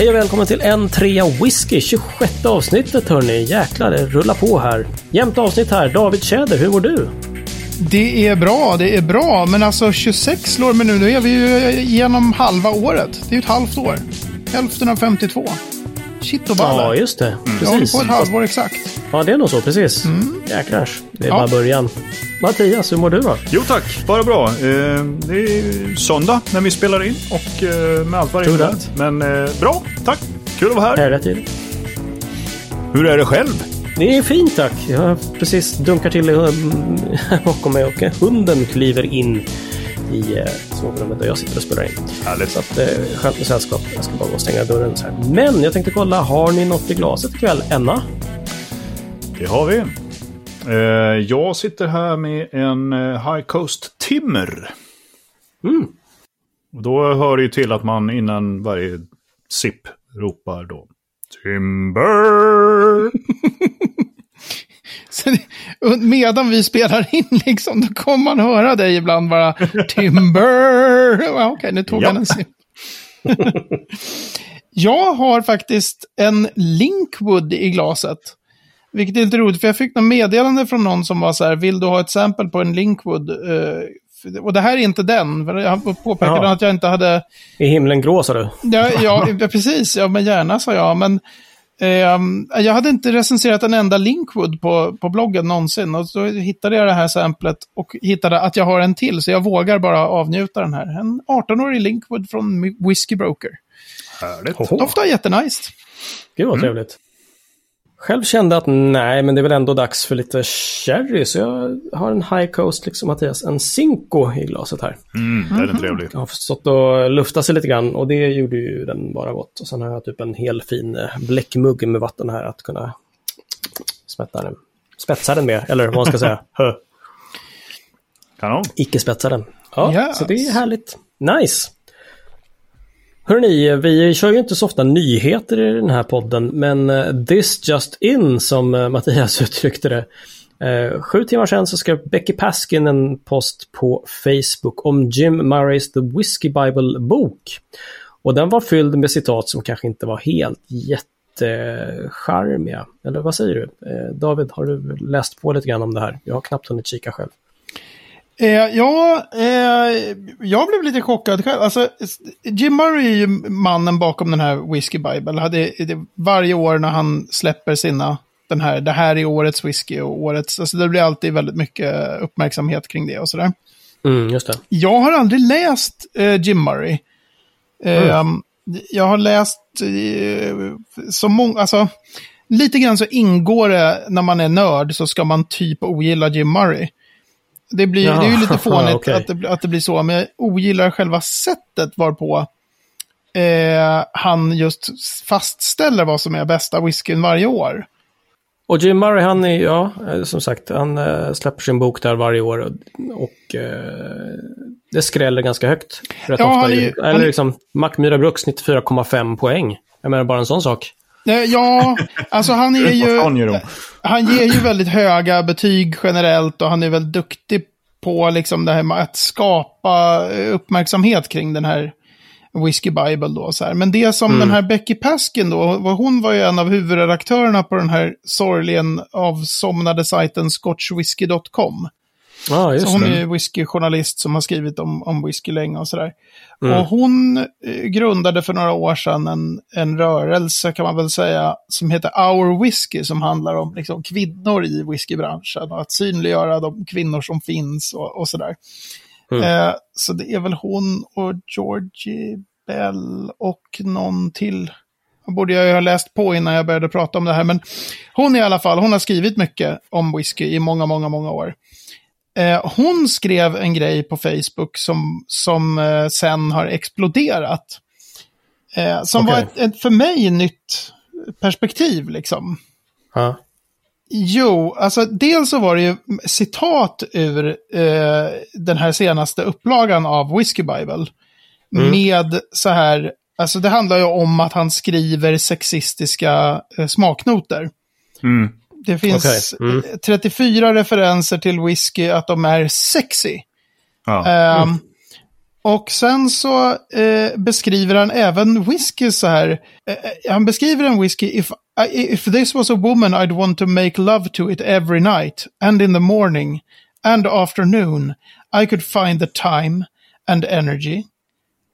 Hej och välkommen till en trea whisky, 26 avsnittet hörni. Jäklar, det rullar på här. Jämnt avsnitt här. David Tjäder, hur mår du? Det är bra, det är bra. Men alltså 26 slår mig nu. Nu är vi ju genom halva året. Det är ju ett halvt år. Hälften av 52. Shit och balle. Ja, just det. Jag håller Precis. på ett halvår exakt. Ja, det är nog så. Precis. Jäklar. Det är Ja. bara början. Mattias, hur mår du då? Jo tack, bara bra. Eh, det är söndag när vi spelar in och eh, med allt vad det innebär. Men eh, bra, tack. Kul att vara här. Här tid. Hur är det själv? Det är fint tack. Jag precis dunkar till um, bakom mig och hunden kliver in i eh, sovrummet där jag sitter och spelar in. Härligt. Så att, eh, skönt med sällskap. Jag ska bara gå och stänga dörren så här. Men jag tänkte kolla, har ni något i glaset ikväll? Enna? Det har vi. Eh, jag sitter här med en eh, High Coast Timmer. Mm. Och då hör det ju till att man innan varje sipp ropar då Timber! Medan vi spelar in liksom, då kommer man höra dig ibland bara Timber. Ja, Okej, nu tog Ja. han en sipp. Jag har faktiskt en Linkwood i glaset. Vilket är lite roligt, för jag fick något meddelande från någon som var så här, vill du ha ett sample på en Linkwood? Eh, och det här är inte den, för jag påpekade Jaha. att jag inte hade Är himlen grå sa du? Ja, ja, ja, precis. Ja, men gärna sa jag. Men ehm, jag hade inte recenserat en enda Linkwood på, på bloggen någonsin. Och så hittade jag det här samplet och hittade att jag har en till. Så jag vågar bara avnjuta den här. En 18-årig Linkwood från Whiskey Broker. Härligt. Doftar jättenice. Gud vad trevligt. Själv kände att nej, men det är väl ändå dags för lite sherry. Så jag har en High Coast, liksom Mattias, en Cinco i glaset här. Mm, den är trevlig. Jag har stått och luftat sig lite grann och det gjorde ju den bara gott. Och sen har jag typ en hel fin eh, bläckmugg med vatten här att kunna smätta den. Spetsa den med, eller vad man ska säga. Kanon. Icke spetsa den. Ja, Yes. så det är härligt. Nice! Hörrni, vi kör ju inte så ofta nyheter i den här podden, men eh, this just in, som eh, Mattias uttryckte det. Eh, sju timmar sedan så skrev Becky Paskin en post på Facebook om Jim Murrays The Whiskey Bible-bok. Och den var fylld med citat som kanske inte var helt jättecharmiga. Eller vad säger du? David, har du läst på lite grann om det här? Jag har knappt hunnit kika själv. Eh, ja, eh, jag blev lite chockad själv. Alltså, Jim Murray är ju mannen bakom den här Whiskey Bible. Hade, varje år när han släpper sina, den här, det här är årets whisky och årets, alltså det blir alltid väldigt mycket uppmärksamhet kring det och sådär. Mm, just det. Jag har aldrig läst eh, Jim Murray. Eh, Jag har läst eh, så många, alltså lite grann så ingår det när man är nörd så ska man typ ogilla Jim Murray. Det, blir, Ja, det är ju lite fånigt okej. att, det, att det blir så, men jag ogillar själva sättet varpå eh, han just fastställer vad som är bästa whiskyn varje år. Och Jim Murray, han är, ja, eh, som sagt, han eh, släpper sin bok där varje år och, och eh, det skräller ganska högt. Rätt Ja, ofta. han är Eller han- liksom, Mackmyra Brooks 94,5 poäng. Jag menar bara en sån sak. Eh, Ja, alltså han är ju... Han ger ju väldigt höga betyg generellt och han är väldigt duktig på liksom det här med att skapa eh, uppmärksamhet kring den här Whiskey Bible då. Så här. Men det som den här Becky Paskin då, hon var ju en av huvudredaktörerna på den här sorgligen avsomnade sajten scotchwhisky.com. Just Så hon är ju whiskyjournalist som har skrivit om, om whisky länge och sådär. Och hon eh, grundade för några år sedan en, en rörelse kan man väl säga som heter Our Whisky som handlar om liksom, kvinnor i whiskybranschen och att synliggöra de kvinnor som finns och, och sådär. Eh, så det är väl hon och Georgie Bell och någon till. Borde jag ju ha läst på innan jag började prata om det här. Men hon i alla fall, hon har skrivit mycket om whisky i många, många, många år. Eh, hon skrev en grej på Facebook som, som eh, sen har exploderat. Eh, som Okej. var ett, ett för mig nytt perspektiv liksom. Ja. Jo, alltså dels så var det ju citat ur eh, den här senaste upplagan av Whiskey Bible. Med så här, alltså det handlar ju om att han skriver sexistiska eh, smaknoter. Mm. Det finns Okej, mm. eh, 34 referenser till whisky att de är sexy. Ja. Ehm, Och sen så eh, beskriver han även whisky så här. Eh, eh, han beskriver en whisky, if, if this was a woman I'd want to make love to it every night, and in the morning, and afternoon, I could find the time and energy.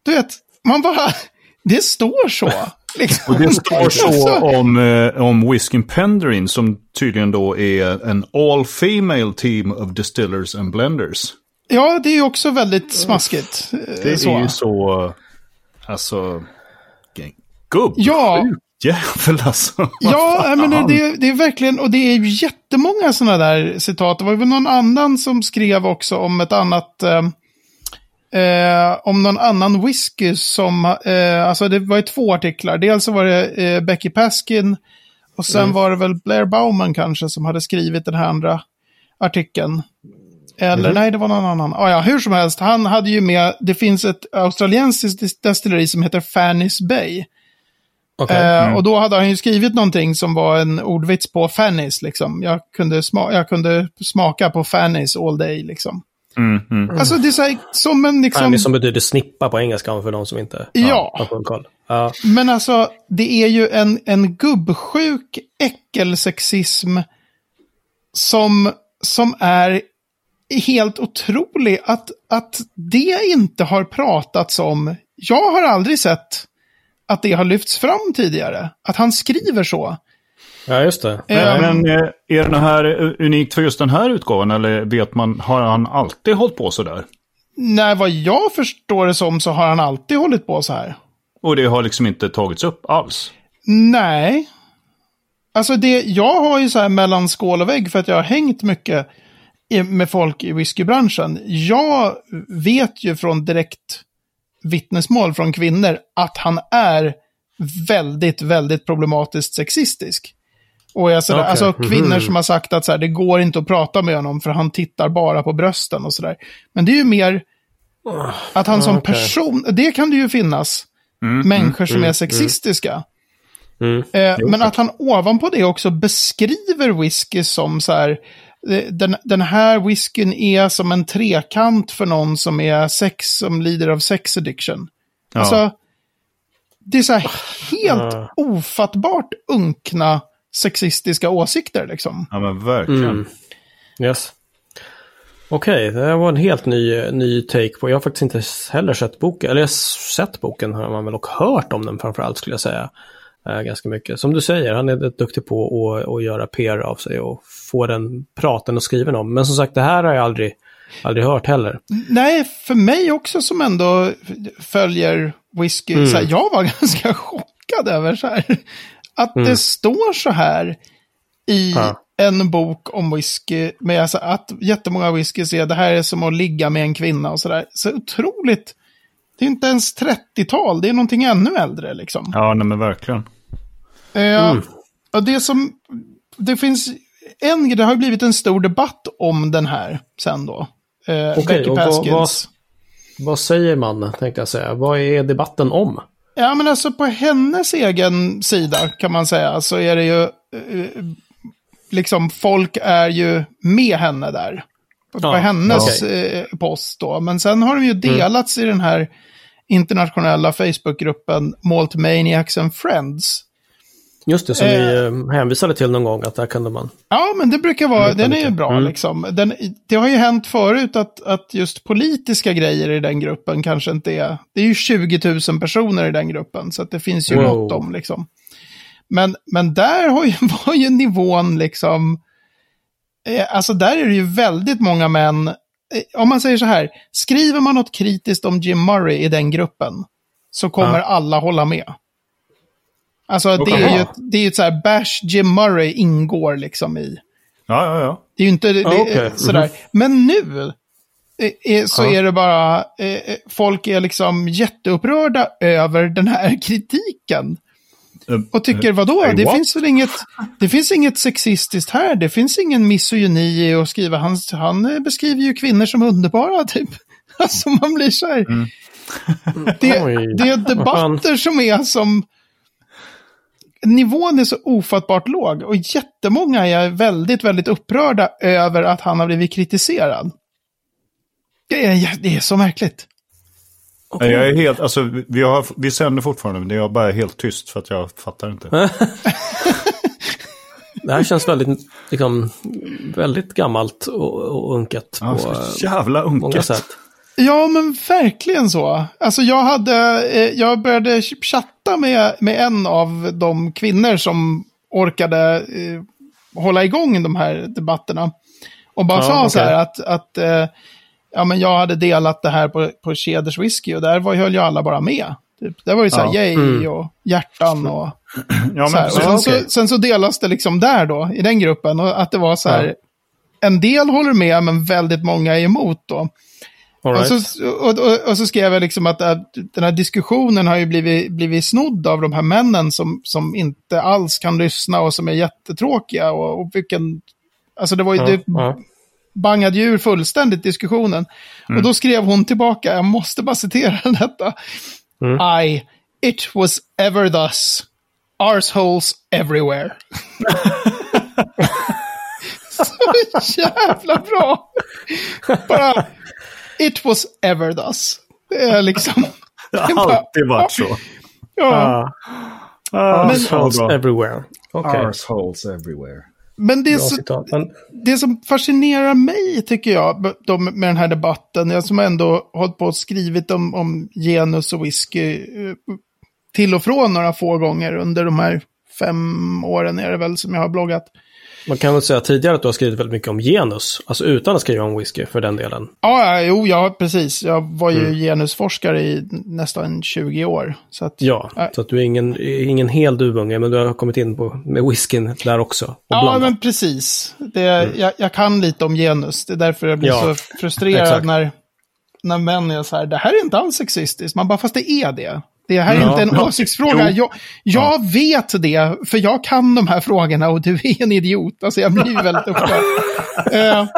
Du vet, man bara, det står så. Liksom. Och det står så om, eh, om Whiskey Penderin som tydligen då är en all female team of distillers and blenders. Ja, det är ju också väldigt smaskigt. Det är så. ju så, alltså, gubb. Ja. Jävel alltså. Ja, men det, det, det, är verkligen, och det är jättemånga sådana där citat. Det var väl någon annan som skrev också om ett annat, eh, eh, om någon annan whisky som, eh, alltså det var ju två artiklar. Dels så var det eh, Becky Paskin och sen mm. var det väl Blair Bauman kanske som hade skrivit den här andra artikeln. Eller mm. nej, det var någon annan. Ah, ja, hur som helst, han hade ju med, det finns ett australiensiskt destilleri som heter Fanny's Bay. Okay. Eh, mm. och då hade han ju skrivit någonting som var en ordvits på Fanny's, liksom. Jag kunde, sma jag kunde smaka på Fanny's all day, liksom. Mm, mm. Alltså det är så här, som en liksom... Fanny som betyder snippa på engelska för de som inte ja. har full koll. Ja. Men alltså, det är ju en, en gubbsjuk äckelsexism som, som är helt otrolig att, att det inte har pratats om. Jag har aldrig sett att det har lyfts fram tidigare. Att han skriver så. Ja, just det. Men, men eh, är den här unikt för just den här utgåvan eller vet man, har han alltid hållit på så där? Nej, vad jag förstår det som så har han alltid hållit på så här. Och det har liksom inte tagits upp alls? Nej. Alltså det, jag har ju så här mellan skål och vägg för att jag har hängt mycket med folk i whiskybranschen. Jag vet ju från direkt vittnesmål från kvinnor att han är väldigt, väldigt problematiskt sexistisk. Och jag sådär, okay. alltså kvinnor mm. som har sagt att så här, det går inte att prata med honom för han tittar bara på brösten och sådär. Men det är ju mer att han som okay. person, det kan det ju finnas mm, människor mm, som är mm, sexistiska. Mm. Eh, men att han ovanpå det också beskriver whisky som så här, den, den här whiskyn är som en trekant för någon som är sex, som lider av sex addiction. Ja. Alltså, det är så här helt uh. ofattbart unkna sexistiska åsikter liksom. Ja men verkligen. Mm. Yes. Okej, okay, det var en helt ny, ny take på. Jag har faktiskt inte heller sett boken. Eller jag har sett boken har man väl och hört om den framförallt skulle jag säga eh, ganska mycket. Som du säger, han är duktig på att, att göra PR av sig och få den praten och skriven om. Men som sagt, det här har jag aldrig, aldrig hört heller. Nej, för mig också som ändå följer whisky, mm. så här, jag var ganska chockad över så här, att mm. det står så här i ja. en bok om whisky, med alltså att jättemånga whisky säger det här är som att ligga med en kvinna och sådär. Så otroligt. Det är inte ens 30-tal, det är någonting ännu äldre liksom. Ja, nej men verkligen. Eh, mm. Och det som, det finns en, det har blivit en stor debatt om den här sen då. Eh, Okej, Becky och vad, vad, vad, säger man, tänkte jag säga. Vad är debatten om? Ja, men alltså på hennes egen sida kan man säga så är det ju, eh, liksom folk är ju med henne där. På ja, hennes okay. eh, post då. Men sen har de ju mm. delats mm. i den här internationella Facebookgruppen Malt Maniacs and Friends. Just det, som eh, vi eh, hänvisade till någon gång, att där kunde man... Ja, men det brukar vara, den är ju bra mm. liksom. Den, det har ju hänt förut att, att just politiska grejer i den gruppen kanske inte är... Det är ju 20 000 personer i den gruppen, så att det finns ju wow. gott om liksom. Men, men där har ju, var ju nivån liksom... Eh, alltså där är det ju väldigt många män. Eh, om man säger så här, skriver man något kritiskt om Jim Murray i den gruppen, så kommer ja. alla hålla med. Alltså det är ju ett, det är ett så här, Bash Jim Murray ingår liksom i. Ja, ja, ja. Det är ju inte det, ja, okay. sådär. Mm -hmm. Men nu är, så ja. är det bara, eh, folk är liksom jätteupprörda över den här kritiken. Um, och tycker, vadå, uh, det finns väl inget, det finns inget sexistiskt här, det finns ingen misogyni i att skriva, han, han beskriver ju kvinnor som underbara typ. Alltså man blir så här. Mm. Det, det är debatter som är som, nivån är så ofattbart låg och jättemånga är väldigt, väldigt upprörda över att han har blivit kritiserad. Det är, det är så märkligt. Okay. Jag är helt, alltså, vi, har, vi sänder fortfarande, men jag bara är helt tyst för att jag fattar inte. det här känns väldigt, liksom, väldigt gammalt och, och unket ja, på jävla unket. många sätt. Ja, men verkligen så. Alltså jag hade, eh, jag började chatta med, med en av de kvinnor som orkade eh, hålla igång de här debatterna. Och bara ja, sa okay. så här att, att eh, ja, men jag hade delat det här på, på Keders whisky och där var, höll ju alla bara med. Typ. Det var ju så här, ja. yay mm. och hjärtan och ja, så, här. och sen, okay. så, sen så delas det liksom där då, i den gruppen. Och att det var så här, ja. en del håller med men väldigt många är emot då. Right. Och, så, och, och, och, så skrev jag liksom att, att den här diskussionen har ju blivit, blivit snodd av de här männen som, som inte alls kan lyssna och som är jättetråkiga. Och, och vilken, alltså det var ju, ja, det ja. bangade ju fullständigt diskussionen. Mm. Och då skrev hon tillbaka, jag måste bara citera detta. Mm. I, it was ever thus, arseholes everywhere. Så jävla bra! Bara, It was ever thus. Det är liksom... Det har alltid varit så. Ja. Uh, Arseholes everywhere. Okay. Arseholes everywhere. Men det, så, det som fascinerar mig, tycker jag, med den här debatten, jag som ändå hållit på och skrivit om, om genus och whisky eh, till och från några få gånger under de här fem åren är det väl som jag har bloggat. Man kan väl säga tidigare att du har skrivit väldigt mycket om genus, alltså utan att skriva om whisky för den delen. Ja, jo, ja, precis. Jag var ju mm. genusforskare i nästan 20 år. Så att, ja, äh. så att du är ingen, ingen hel duvunge, men du har kommit in på, med whiskyn där också. ja, blanda. men precis. Det, mm. jag, jag, kan lite om genus, det är därför jag blir ja, så frustrerad när, när män är så här, det här är inte alls sexistiskt. Man bara, fast det är det. Det här är ja, inte en ja, åsiktsfråga. Jag, jag ja. vet det, för jag kan de här frågorna och du är en idiot. Alltså jag blir väldigt upprörd. uh,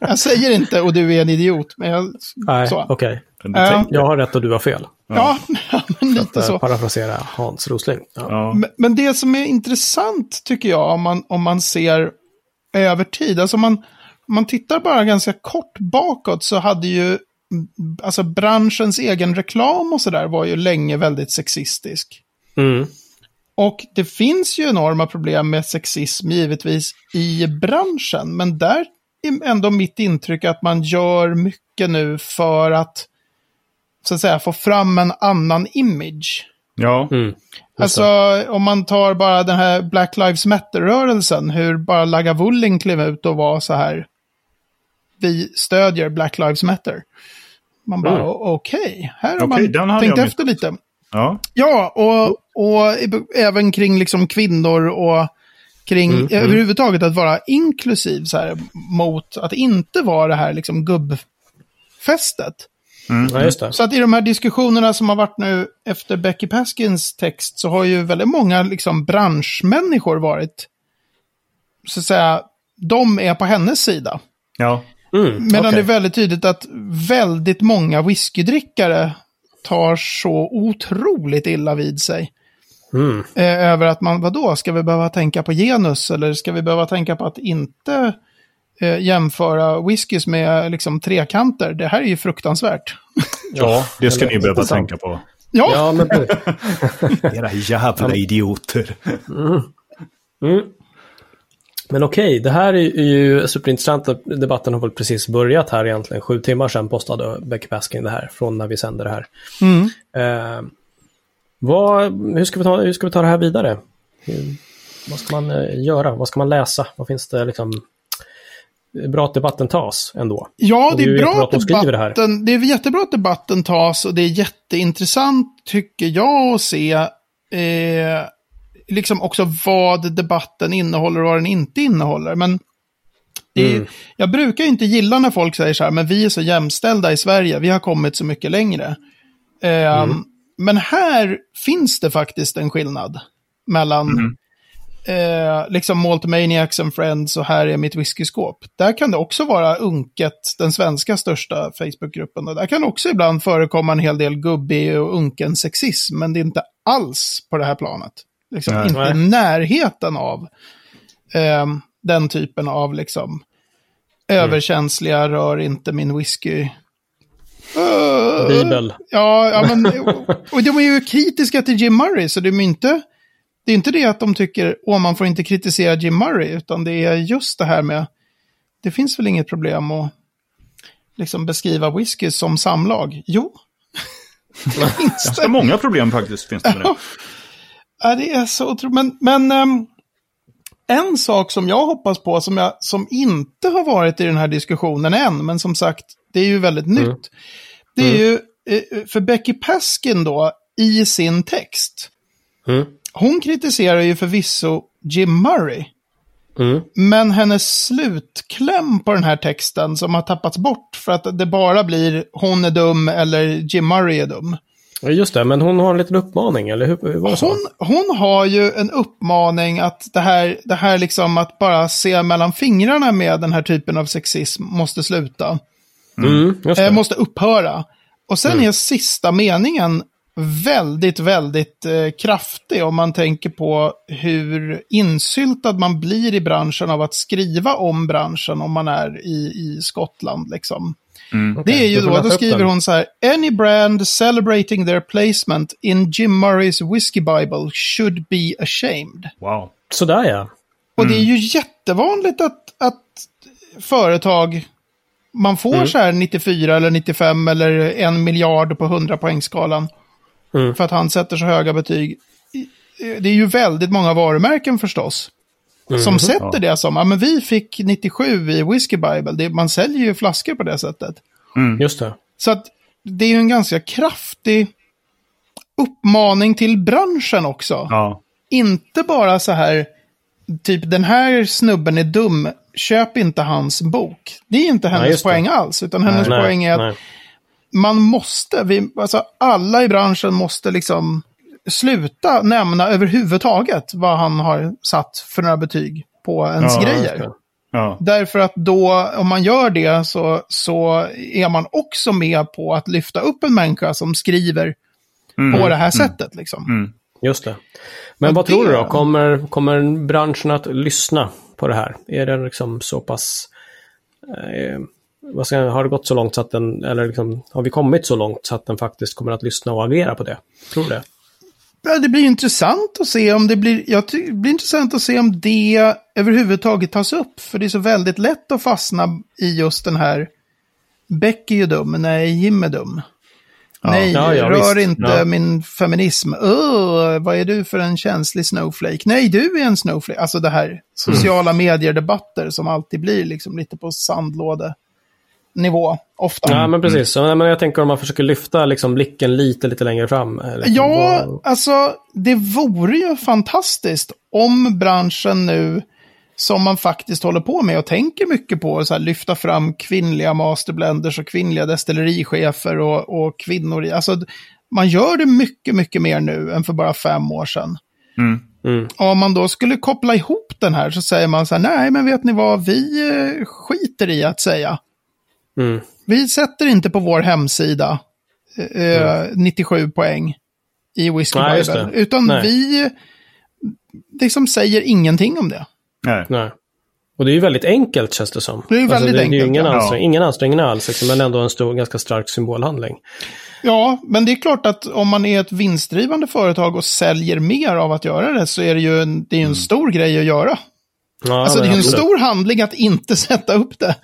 jag säger inte och du är en idiot, men jag... Nej, okej. Okay. Uh, jag har rätt och du har fel. Ja, men lite så. Parafrasera Hans Rosling. Men, men, det som är intressant tycker jag, om man, om man ser över tid, alltså man, om man tittar bara ganska kort bakåt så hade ju alltså branschens egen reklam och sådär var ju länge väldigt sexistisk. Mm. Och det finns ju enorma problem med sexism givetvis i branschen, men där är ändå mitt intryck att man gör mycket nu för att, så att säga, få fram en annan image. Ja. Mm. Alltså om man tar bara den här Black Lives Matter-rörelsen, hur bara Lagavulin klev ut och var så här, vi stödjer Black Lives Matter. Man bara, mm. okej, okay. här har okay, man tänkt efter lite. Ja, ja och, och även kring liksom kvinnor och kring mm, mm. överhuvudtaget att vara inklusiv så här, mot att inte vara det här liksom gubbfästet. Mm. Ja, just det. Så att i de här diskussionerna som har varit nu efter Becky Paskins text så har ju väldigt många liksom branschmänniskor varit, så att säga, de är på hennes sida. Ja. Mm, Medan okay. det är väldigt tydligt att väldigt många whiskydrickare tar så otroligt illa vid sig. Mm. Eh, över att man, vadå, ska vi behöva tänka på genus eller ska vi behöva tänka på att inte eh, jämföra whiskys med liksom trekanter? Det här är ju fruktansvärt. Ja, det ska ni behöva tänka på. Ja, ja men... Era jävla idioter. Mm. Mm. Men okej, okay, det här är ju superintressant. Debatten har väl precis börjat här egentligen. Sju timmar sedan postade Becky Paskin det här från när vi sände det här. Mm. Eh, vad, hur, ska vi ta, hur ska vi ta det här vidare? Hur, vad ska man eh, göra? Vad ska man läsa? Vad finns det liksom? bra att debatten tas ändå. Ja, det är, det är bra att debatten, det, det är jättebra att debatten tas och det är jätteintressant tycker jag att se eh, liksom också vad debatten innehåller och vad den inte innehåller. Men är, mm. jag brukar inte gilla när folk säger så här, men vi är så jämställda i Sverige, vi har kommit så mycket längre. Eh, mm. Men här finns det faktiskt en skillnad mellan mm. eh, liksom Maltmaniacs and Friends och här är mitt whiskyskåp. Där kan det också vara unket, den svenska största Facebookgruppen. Och där kan också ibland förekomma en hel del gubbig och unken sexism, men det är inte alls på det här planet. Liksom, Nej. Inte i närheten av eh, den typen av liksom, överkänsliga rör inte min whisky Uh, Bibel. Ja, ja men, och de är ju kritiska till Jim Murray, så det är inte, det är inte det att de tycker, åh, man får inte kritisera Jim Murray, utan det är just det här med, det finns väl inget problem att liksom beskriva whisky som samlag. Jo. Ganska många problem faktiskt finns det med det. Ja, det är så otroligt. Men, men um, en sak som jag hoppas på, som, jag, som inte har varit i den här diskussionen än, men som sagt, det är ju väldigt mm. nytt. Det är mm. ju, eh, för Becky Paskin då, i sin text, mm. hon kritiserar ju förvisso Jim Murray. Mm. Men hennes slutkläm på den här texten som har tappats bort för att det bara blir hon är dum eller Jim Murray är dum. Just det, men hon har en liten uppmaning, eller hur, hur var det hon, hon har ju en uppmaning att det här, det här liksom att bara se mellan fingrarna med den här typen av sexism måste sluta. Mm, äh, måste upphöra. Och sen mm. är sista meningen väldigt, väldigt eh, kraftig om man tänker på hur insyltad man blir i branschen av att skriva om branschen om man är i, i Skottland. Liksom. Mm. Okay. Det är ju då, då skriver hon så här, Any brand celebrating their placement in Jim Murrays Whiskey Bible should be ashamed. Wow. Sådär ja. Mm. Och det är ju jättevanligt att, att företag, man får mm. så här 94 eller 95 eller en miljard på 100 poängskalan. Mm. För att han sätter så höga betyg. Det är ju väldigt många varumärken förstås. Mm. Som sätter ja. det som, ja men vi fick 97 i Whiskey Bible. Det, man säljer ju flaskor på det sättet. Mm. Just det. Så att det är ju en ganska kraftig uppmaning till branschen också. Ja. Inte bara så här, typ den här snubben är dum, köp inte hans bok. Det är inte hennes nej, poäng alls, utan hennes nej, poäng är att nej. man måste, vi, alltså alla i branschen måste liksom sluta nämna överhuvudtaget vad han har satt för några betyg på ens ja, grejer. Ja. Därför att då, om man gör det, så, så är man också med på att lyfta upp en människa som skriver mm. på det här mm. sättet. Liksom. Mm. Just det. Men och vad det... tror du då? Kommer, kommer branschen att lyssna på det här? Är det liksom så pass... Eh, vad ska, har det gått så långt så att den, eller liksom, har vi kommit så långt så att den faktiskt kommer att lyssna och agera på det? Tror du det? Det blir intressant att se om det blir, ja, det blir intressant att se om det överhuvudtaget tas upp. För det är så väldigt lätt att fastna i just den här Becky är dum, nej, Jim är dum. Ja. Nej, ja, ja, rör visst. inte min feminism. Uh, vad är du för en känslig snowflake? Nej, du är en snowflake. Alltså det här sociala mm. medier-debatter som alltid blir liksom lite på sandlåde nivå ofta. Ja, men precis. Men jag tänker om man försöker lyfta liksom, blicken lite, lite längre fram. Liksom. Ja, alltså det vore ju fantastiskt om branschen nu, som man faktiskt håller på med och tänker mycket på, så här, lyfta fram kvinnliga masterblenders och kvinnliga destillerichefer och, och kvinnor. Alltså, man gör det mycket, mycket mer nu än för bara fem år sedan. Mm. Mm. Om man då skulle koppla ihop den här så säger man så här, nej men vet ni vad, vi eh, skiter i att säga. Mm. Vi sätter inte på vår hemsida eh, mm. 97 poäng i Whiskey Nej, Bible. Utan Nej. vi liksom säger ingenting om det. Nej. Nej. Och det är ju väldigt enkelt känns det som. Det är ju alltså, väldigt det, enkelt. Det är ingen, ja. ansträng, ingen ansträngning alls, liksom, men ändå en stor, ganska stark symbolhandling. Ja, men det är klart att om man är ett vinstdrivande företag och säljer mer av att göra det så är det ju en, det är en mm. stor grej att göra. Ja, alltså det är ju en stor handling att inte sätta upp det.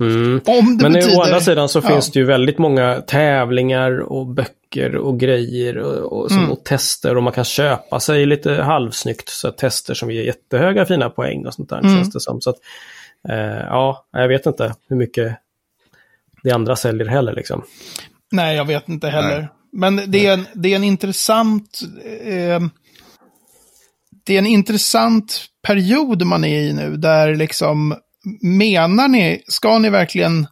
Mm. Om det Men betyder... å andra sidan så ja. finns det ju väldigt många tävlingar och böcker och grejer och, och, som, mm. och tester och man kan köpa sig lite halvsnyggt så tester som ger jättehöga fina poäng och sånt där. Mm. Känns det som. Så att, eh, ja, jag vet inte hur mycket det andra säljer heller liksom. Nej, jag vet inte heller. Nej. Men det är, en, det är en intressant... Eh, det är en intressant period man är i nu, där liksom menar ni, ska ni verkligen,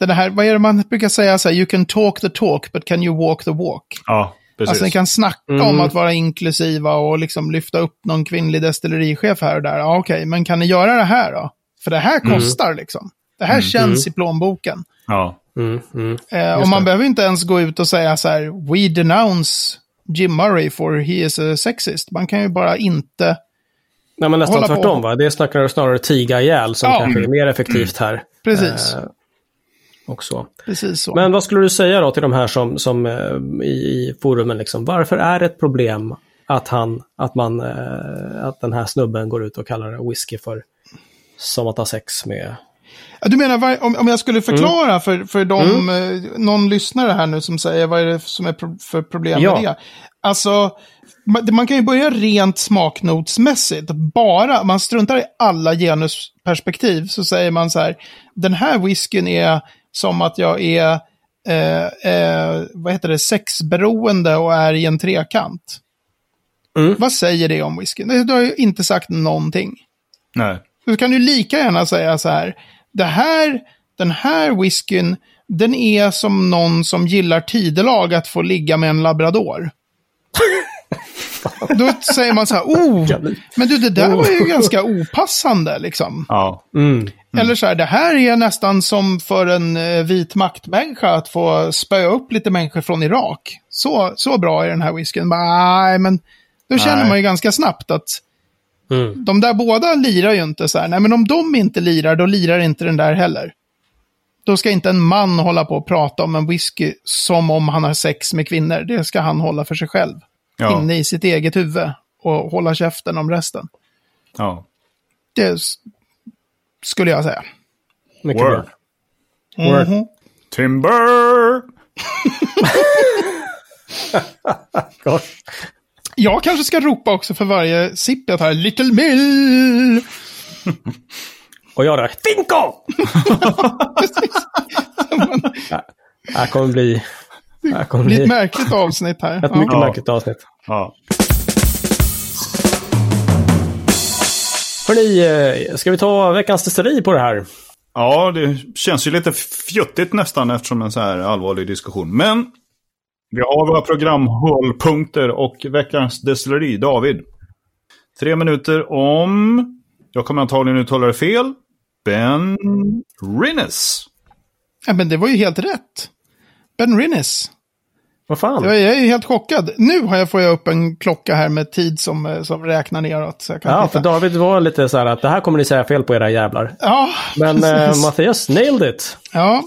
det här, vad är det man brukar säga, så här, you can talk the talk but can you walk the walk? Ja, precis. Alltså ni kan snacka mm. om att vara inklusiva och liksom lyfta upp någon kvinnlig destillerichef här och där. Ja, okej, okay, men kan ni göra det här då? För det här mm. kostar mm. liksom. Det här mm. känns i plånboken. Ja. Mm, mm. Eh, och man det. behöver inte ens gå ut och säga så här, we denounce Jim Murray for he is a sexist. Man kan ju bara inte Nej, men nästan tvärtom va? Det är snarare, snarare tiga ihjäl som ja. kanske är mer effektivt här. Precis. Eh, Och så. Precis så. Men vad skulle du säga då till de här som, som eh, i, i forumen, liksom, varför är det ett problem att, han, att, man, eh, att den här snubben går ut och kallar whisky för som att ha sex med... Du menar, om, om jag skulle förklara för, för de, eh, någon lyssnare här nu som säger vad är det som är pro för problem Ja. med det? Alltså, man, kan ju börja rent smaknotsmässigt. Bara, man struntar i alla genusperspektiv, så säger man så här, den här whiskyn är som att jag är, eh, eh, vad heter det, sexberoende och är i en trekant. Mm. Vad säger det om whiskyn? Du har ju inte sagt någonting. Nej. Då kan du lika gärna säga så här. Det här, den här whiskyn, den är som någon som gillar tidelag att få ligga med en labrador. Då säger man så här, oh, men du det där var ju ganska opassande liksom. Ja. Mm. Eller så här, det här är nästan som för en eh, vit maktmänniska att få spöa upp lite människor från Irak. Så, så bra är den här whiskyn. Nej, men då känner Nej. man ju ganska snabbt att Mm. de där båda lirar ju inte så här. Nej, men om de inte lirar, då lirar inte den där heller. Då ska inte en man hålla på och prata om en whisky som om han har sex med kvinnor. Det ska han hålla för sig själv. Ja. Inne i sitt eget huvud. Och hålla käften om resten. ja. Det skulle jag säga. Mycket Word. Word. Mhm. Timber! Jag kanske ska ropa också för varje sipp jag tar. Little Mill! Och jag då, Finko! Ja, Det här kommer bli... Det kommer blir ett bli märkligt avsnitt här. ett mycket Ja. märkligt avsnitt. Ja. Hörni, eh, ska vi ta veckans destilleri på det här? ja, det känns ju lite fjuttigt nästan eftersom en så här allvarlig diskussion. Men vi har våra programhållpunkter och veckans destilleri. David. Tre minuter om, jag kommer antagligen uttala det fel, Ben Rinnes. Ja, men det var ju helt rätt. Ben Rinnes. Vad fan? Jag är helt chockad. Nu har jag, får jag upp en klocka här med tid som, eh, som räknar neråt. Så jag kan Ja, titta. för David var lite så här att det här kommer ni säga fel på era jävlar. Ja, Men eh, precis. Mattias nailed it. ja.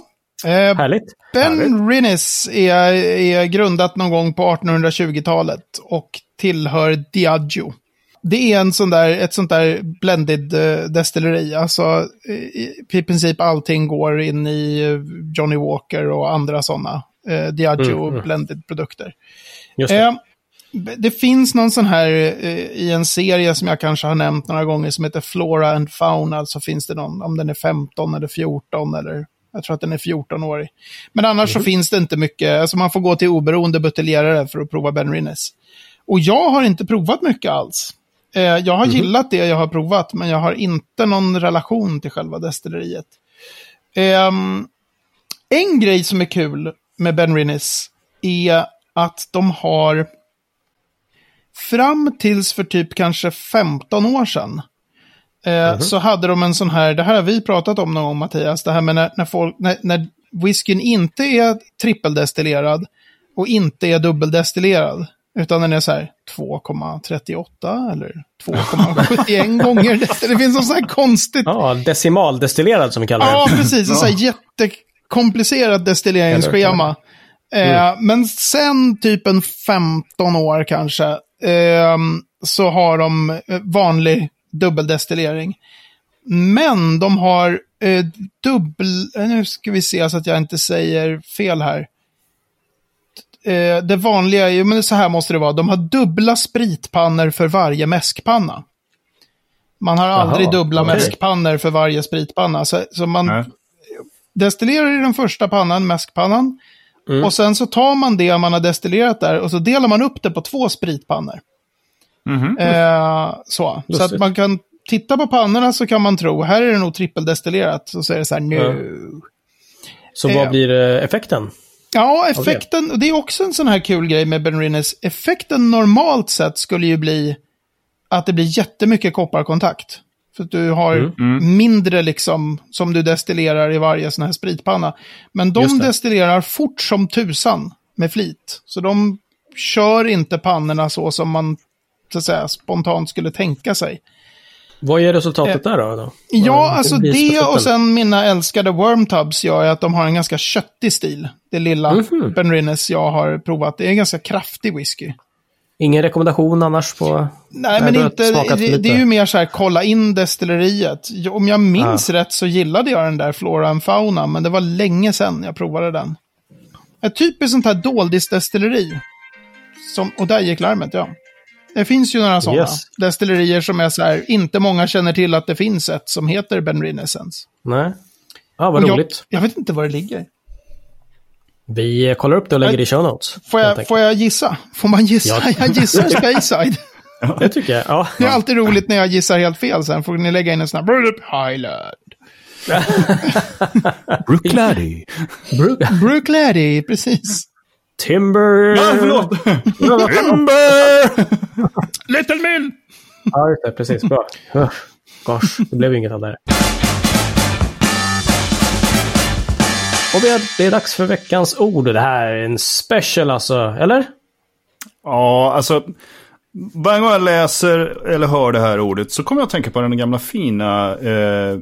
Eh, Härligt. ben Rinnes är, är grundat någon gång på 1820-talet och tillhör Diageo. Det är en sån där, ett sånt där blended eh, destilleri. Alltså i, i princip allting går in i eh, Johnny Walker och andra sådana eh, Diageo Mm, mm. blended produkter. Just det. Eh, det finns någon sån här eh, i en serie som jag kanske har nämnt några gånger som heter Flora and Fauna. Så finns det någon, om den är 15 eller 14 eller jag tror att den är 14-årig. Men annars så finns det inte mycket, alltså man får gå till oberoende buteljerare för att prova Ben Rinnes. Och jag har inte provat mycket alls. Eh, jag har gillat det jag har provat, men jag har inte någon relation till själva destilleriet. Ehm, en grej som är kul med Ben Rinnes är att de har fram tills för typ kanske 15 år sedan eh, så hade de en sån här, det här har vi pratat om någon gång Mattias, det här med när, när, folk, när, när whiskyn inte är trippeldestillerad och inte är dubbeldestillerad. Utan den är så här 2,38 eller 2,71 gånger. Det finns något så här konstigt Ja, decimaldestillerad som vi kallar Ja, det. precis. En sån här jättekomplicerat destilleringsschema. Eh, men sen typ en 15 år kanske, eh, så har de eh, vanlig dubbeldestillering. Men de har eh, dubbel... eh, Nu ska vi se så att jag inte säger fel här. Eh, det vanliga är ju, men så här måste det vara, de har dubbla spritpannor för varje mäskpanna. Man har aldrig dubbla okej. mäskpannor för varje spritpanna. Så, så man Nej. destillerar i den första pannan, mäskpannan. Mm. Och sen så tar man det man har destillerat där och så delar man upp det på två spritpannor. Mhm. Eh, så så att man kan titta på pannorna så kan man tro, här är det nog trippeldestillerat. Så säger det så här, nu. Så Eh. vad blir eh, effekten? Ja, effekten, och det är också en sån här kul grej med Ben Rinnes. Effekten normalt sett skulle ju bli att det blir jättemycket kopparkontakt. För att du har Mm. mindre liksom, som du destillerar i varje sån här spritpanna. Men de det. destillerar fort som tusan med flit. Så de kör inte pannorna så som man så att säga, spontant skulle tänka sig. Vad är resultatet där då? då? Ja, Vad- alltså det och sen mina älskade Wormtubs gör att de har en ganska köttig stil. Det lilla Mhm. Ben Rinnes jag har provat. Det är en ganska kraftig whisky. Ingen rekommendation annars på... Nej, men inte, det, det är ju mer så här, kolla in destilleriet. Om jag minns rätt så gillade jag den där Flora and Fauna, men det var länge sedan jag provade den. Ett typiskt sånt här doldisdestilleri. Som, och där gick larmet, ja. Det finns ju några sådana Yes. destillerier som är så här, inte många känner till att det finns ett som heter Ben Rinnescence. Nej. Ja, vad jag, roligt. Jag vet inte var det ligger. Vi kollar upp det och lägger det i show notes. Får jag, får jag gissa? Får man gissa? Ja. Jag gissar Speyside. Det tycker jag. Ja. Det är alltid roligt när jag gissar helt fel sen. Får ni lägga in en sån här Highland. Brookladdy. Bru- Brooklady, precis. Timber... Ja, förlåt! Timber! Little Mill! Ja, just det. Precis. Bra. Gosh, det blev inget av det här. Och vi är, det är dags för veckans ord. Det här är en special alltså, eller? Ja, alltså. Varje gång jag läser eller hör det här ordet så kommer jag att tänka på den gamla fina eh,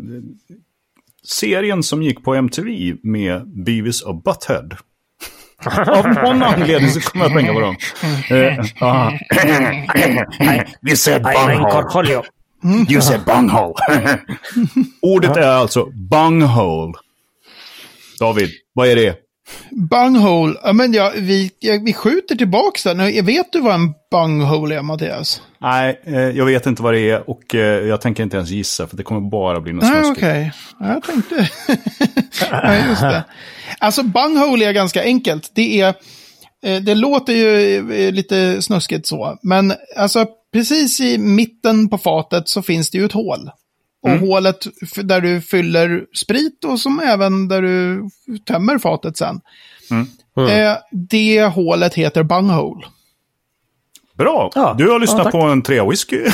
serien som gick på MTV med Beavis och Butthead. Av någon anledning så kommer jag att tänka på dem. Eh. We said bunghole. You said bunghole. Ordet är alltså bunghole. David, vad är det? Bunghole. Ja, men ja, vi, vi skjuter tillbaka den. Nu, Vet du vad en bunghole är, Mattias? Nej, eh, jag vet inte vad det är och eh, jag tänker inte ens gissa för det kommer bara bli något Nej, snuskigt. okej. Ja, Jag tänkte... ja, just det. Alltså, bunghole är ganska enkelt. Det är... eh, Det låter ju eh, lite snuskigt så, men alltså precis i mitten på fatet så finns det ju ett hål. Och hålet f- där du fyller sprit och som även där du tömmer fatet sen. Eh, det hålet heter bunghole. Bra! Ja, Du har lyssnat ja, på en tre whisky.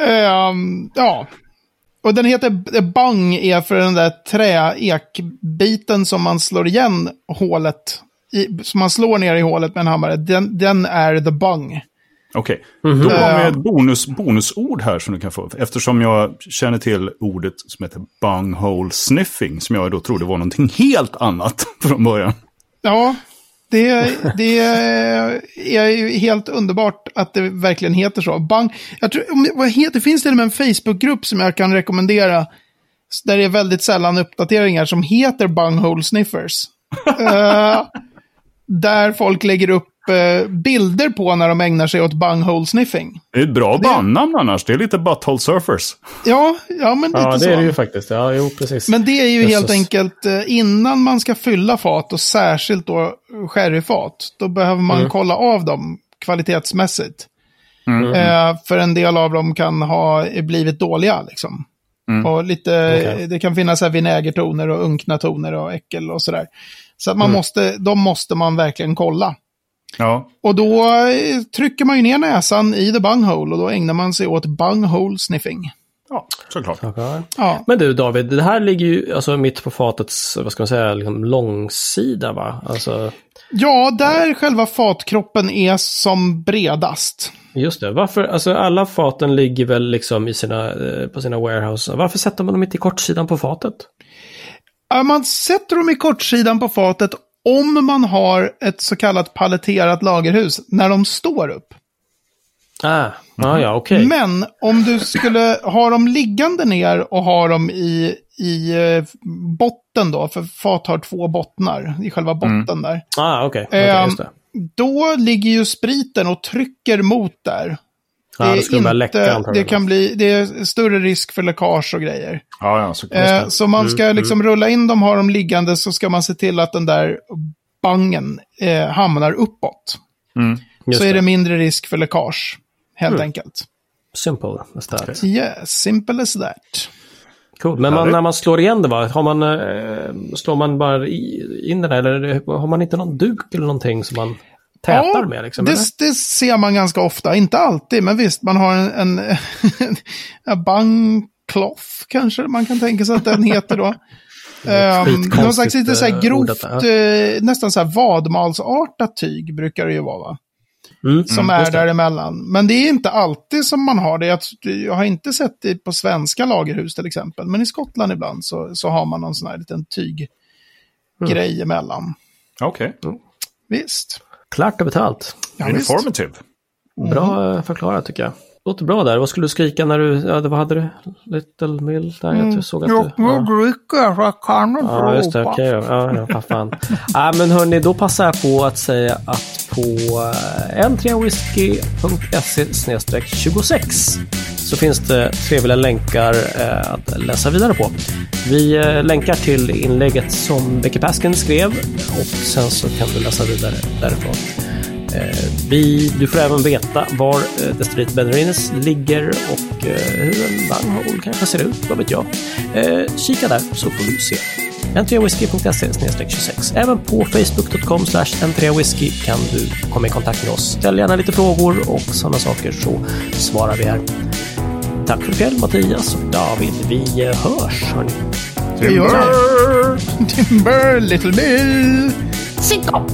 Ehm, ja. Och den heter bang är för den där trä-ekbiten som man slår igen hålet. I, som man slår ner i hålet med en hammare. Den, den är the bung. Okej, då har vi ett bonus, bonusord här som du kan få. Eftersom jag känner till ordet som heter bunghole sniffing. Som jag då trodde var någonting helt annat från början. Ja, det, det är ju helt underbart att det verkligen heter så. Bang. Jag tror, om det, vad heter, det finns till och med en Facebookgrupp som jag kan rekommendera. Där det är väldigt sällan uppdateringar som heter Bunghole Sniffers. Eh, där folk lägger upp bilder på när de ägnar sig åt bunghole sniffing. Det är ett bra bandnamn annars. Det är lite butthole surfers. Ja, ja men lite Ja, så. det är det ju faktiskt. Ja, jo, precis. Men det är ju Jösses. helt enkelt eh, innan man ska fylla fat och särskilt då sherryfat. Då behöver man kolla av dem kvalitetsmässigt. Eh, för en del av dem kan ha blivit dåliga liksom. Och lite, Okej. det kan finnas så här vinägertoner och unkna toner och äckel och sådär. Så att man måste, de måste man verkligen kolla. Ja, Och då eh, trycker man ju ner näsan i the bunghole och då ägnar man sig åt bunghole sniffing. ja såklart. Ja. Ja. Men du David, det här ligger ju alltså mitt på fatets, vad ska man säga, liksom långsida va? Alltså, Ja, där själva fatkroppen är som bredast. just det. Varför, alltså alla faten ligger väl liksom i sina, eh, på sina warehouse. Varför sätter man dem inte i kortsidan på fatet? Ja, Man sätter dem i kortsidan på fatet om man har ett så kallat paletterat lagerhus när de står upp. Ah, ah ja, okej. Men om du skulle ha dem liggande ner och ha dem i, i eh, botten då, för fat har två bottnar i själva botten där. Ah, Ehm, just det. Då ligger ju spriten och trycker mot där. Ja, det skulle börja läcka det kan bli, det är större risk för läckage och grejer. Ja, ja, såklart. Eh, så man ska Mm, liksom rulla in dem, ha dem liggande, så ska man se till att den där bangen eh, hamnar uppåt. Just så är det. det mindre risk för läckage, helt Mm. enkelt. Simple as that. Yes, simple as that. Cool. Men man, när man slår igen det, va? Har man, eh, slår man bara i, in den eller har man inte någon duk eller någonting som man tätar med? Liksom, det, det ser man ganska ofta, inte alltid, men visst, man har en, en, en bangcloth kanske man kan tänka sig att den heter då. Um, någon slags lite så här eh, grovt, ja. eh, nästan så här vadmalsartat tyg brukar det ju vara va? Mm, som mm, är däremellan. Men det är inte alltid som man har det. Jag, jag, har inte sett det på svenska lagerhus till exempel. Men i Skottland ibland så, så har man någon sån här liten tyggrej mm. emellan. Okej. Okay. Visst. Klart och betalt. Ja, Informative. Bra mm. förklarat tycker jag. Låter bra där. Vad skulle du skrika när du, ja, vad hade du? Little Mill där? Mm. Jag såg att jag du... Jag dricker, jag kan inte Ja, just det. Okej, okay, ja, ja, fan. ja, men hörni, då passar jag på att säga att på eh, n3whisky.se 26 så finns det trevliga länkar eh, att läsa vidare på. Vi eh, länkar till inlägget som Becky Paskin skrev och sen så kan du läsa vidare därifrån. Eh, vi, du får även veta var eh, Destillate Bennerines ligger och hur en vagnhål kanske ser ut, vad vet jag. Kika där så får du se. Entreawhisky.se 26 Även på facebook.com entreawhisky kan du komma i kontakt med oss. Ställ gärna lite frågor och sådana saker så svarar vi här. Tack för ikväll Mattias och David. Vi hörs hörni. Timber! Timber, little bill! Cinco!